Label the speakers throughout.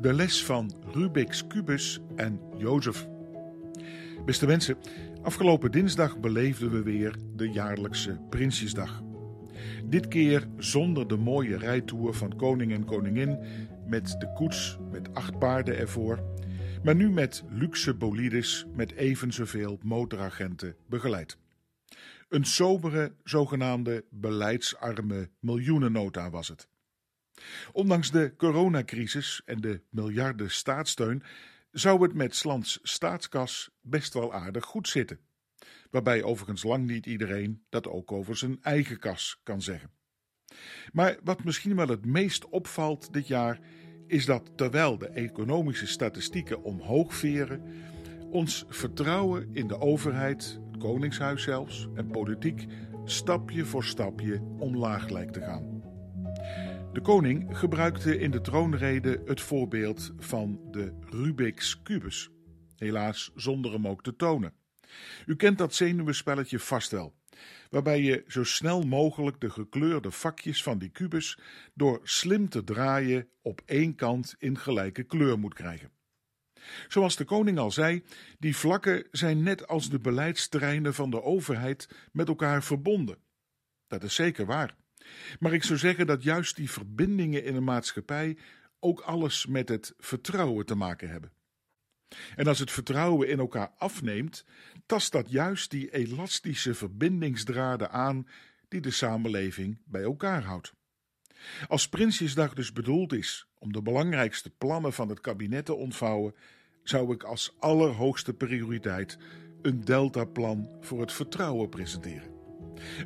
Speaker 1: De les van Rubik's Kubus en Jozef. Beste mensen, afgelopen dinsdag beleefden we weer de jaarlijkse Prinsjesdag. Dit keer zonder de mooie rijtour van koning en koningin met de koets met acht paarden ervoor, maar nu met luxe bolides met even zoveel motoragenten begeleid. Een sobere, zogenaamde beleidsarme miljoenennota was het. Ondanks de coronacrisis en de miljarden staatssteun zou het met Slans staatskas best wel aardig goed zitten. Waarbij overigens lang niet iedereen dat ook over zijn eigen kas kan zeggen. Maar wat misschien wel het meest opvalt dit jaar is dat terwijl de economische statistieken omhoog veren, ons vertrouwen in de overheid, het koningshuis zelfs en politiek stapje voor stapje omlaag lijkt te gaan. De koning gebruikte in de troonrede het voorbeeld van de Rubik's kubus, helaas zonder hem ook te tonen. U kent dat zenuwenspelletje vast wel, waarbij je zo snel mogelijk de gekleurde vakjes van die kubus door slim te draaien op één kant in gelijke kleur moet krijgen. Zoals de koning al zei, die vlakken zijn net als de beleidsterreinen van de overheid met elkaar verbonden. Dat is zeker waar. Maar ik zou zeggen dat juist die verbindingen in een maatschappij ook alles met het vertrouwen te maken hebben. En als het vertrouwen in elkaar afneemt, tast dat juist die elastische verbindingsdraden aan die de samenleving bij elkaar houdt. Als Prinsjesdag dus bedoeld is om de belangrijkste plannen van het kabinet te ontvouwen, zou ik als allerhoogste prioriteit een deltaplan voor het vertrouwen presenteren.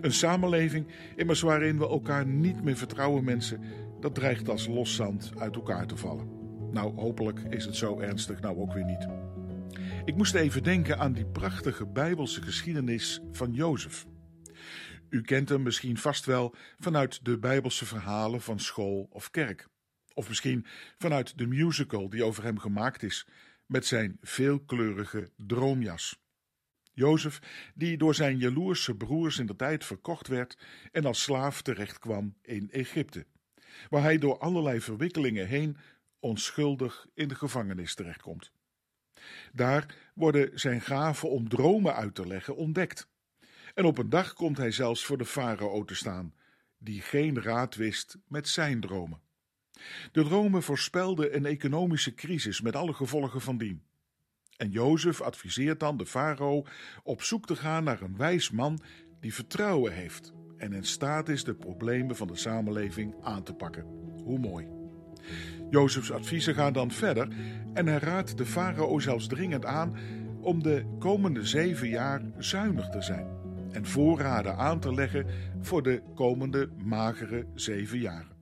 Speaker 1: Een samenleving immers waarin we elkaar niet meer vertrouwen mensen, dat dreigt als loszand uit elkaar te vallen. Nou, hopelijk is het zo ernstig nou ook weer niet. Ik moest even denken aan die prachtige Bijbelse geschiedenis van Jozef. U kent hem misschien vast wel vanuit de Bijbelse verhalen van school of kerk. Of misschien vanuit de musical die over hem gemaakt is, met zijn veelkleurige droomjas. Jozef, die door zijn jaloerse broers in de tijd verkocht werd en als slaaf terechtkwam in Egypte, waar hij door allerlei verwikkelingen heen onschuldig in de gevangenis terechtkomt. Daar worden zijn gaven om dromen uit te leggen ontdekt. En op een dag komt hij zelfs voor de farao te staan, die geen raad wist met zijn dromen. De dromen voorspelden een economische crisis met alle gevolgen van dien. En Jozef adviseert dan de farao op zoek te gaan naar een wijs man die vertrouwen heeft en in staat is de problemen van de samenleving aan te pakken. Hoe mooi. Jozefs adviezen gaan dan verder en hij raadt de farao zelfs dringend aan om de komende zeven jaar zuinig te zijn en voorraden aan te leggen voor de komende magere zeven jaren.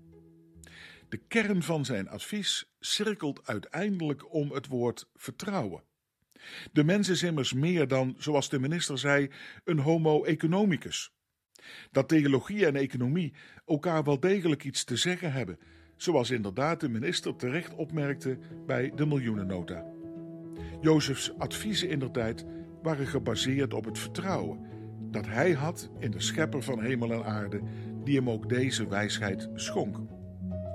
Speaker 1: De kern van zijn advies cirkelt uiteindelijk om het woord vertrouwen. De mens is immers meer dan, zoals de minister zei, een homo economicus. Dat theologie en economie elkaar wel degelijk iets te zeggen hebben, zoals inderdaad de minister terecht opmerkte bij de miljoenennota. Jozefs adviezen in tijd waren gebaseerd op het vertrouwen dat hij had in de schepper van hemel en aarde, die hem ook deze wijsheid schonk.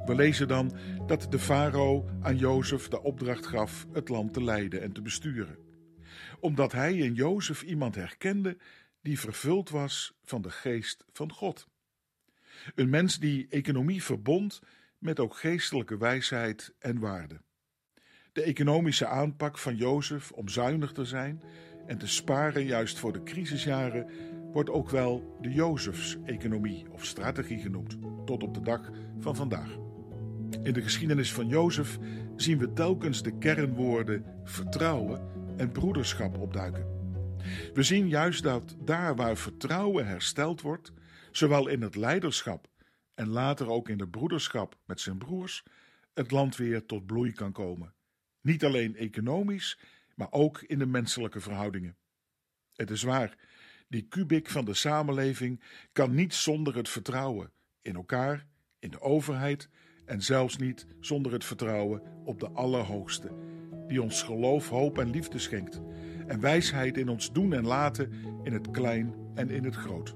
Speaker 1: We lezen dan dat de farao aan Jozef de opdracht gaf het land te leiden en te besturen, omdat hij in Jozef iemand herkende die vervuld was van de geest van God. Een mens die economie verbond met ook geestelijke wijsheid en waarde. De economische aanpak van Jozef om zuinig te zijn en te sparen juist voor de crisisjaren wordt ook wel de Jozefs-economie of strategie genoemd, tot op de dag van vandaag. In de geschiedenis van Jozef zien we telkens de kernwoorden vertrouwen en broederschap opduiken. We zien juist dat daar waar vertrouwen hersteld wordt, zowel in het leiderschap en later ook in de broederschap met zijn broers, het land weer tot bloei kan komen. Niet alleen economisch, maar ook in de menselijke verhoudingen. Het is waar, die kubik van de samenleving kan niet zonder het vertrouwen in elkaar, in de overheid en zelfs niet zonder het vertrouwen op de Allerhoogste, die ons geloof, hoop en liefde schenkt en wijsheid in ons doen en laten in het klein en in het groot.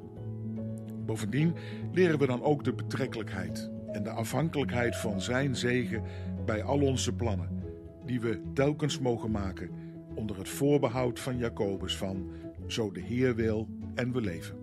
Speaker 1: Bovendien leren we dan ook de betrekkelijkheid en de afhankelijkheid van Zijn zegen bij al onze plannen, die we telkens mogen maken onder het voorbehoud van Jacobus van zo de Heer wil en we leven.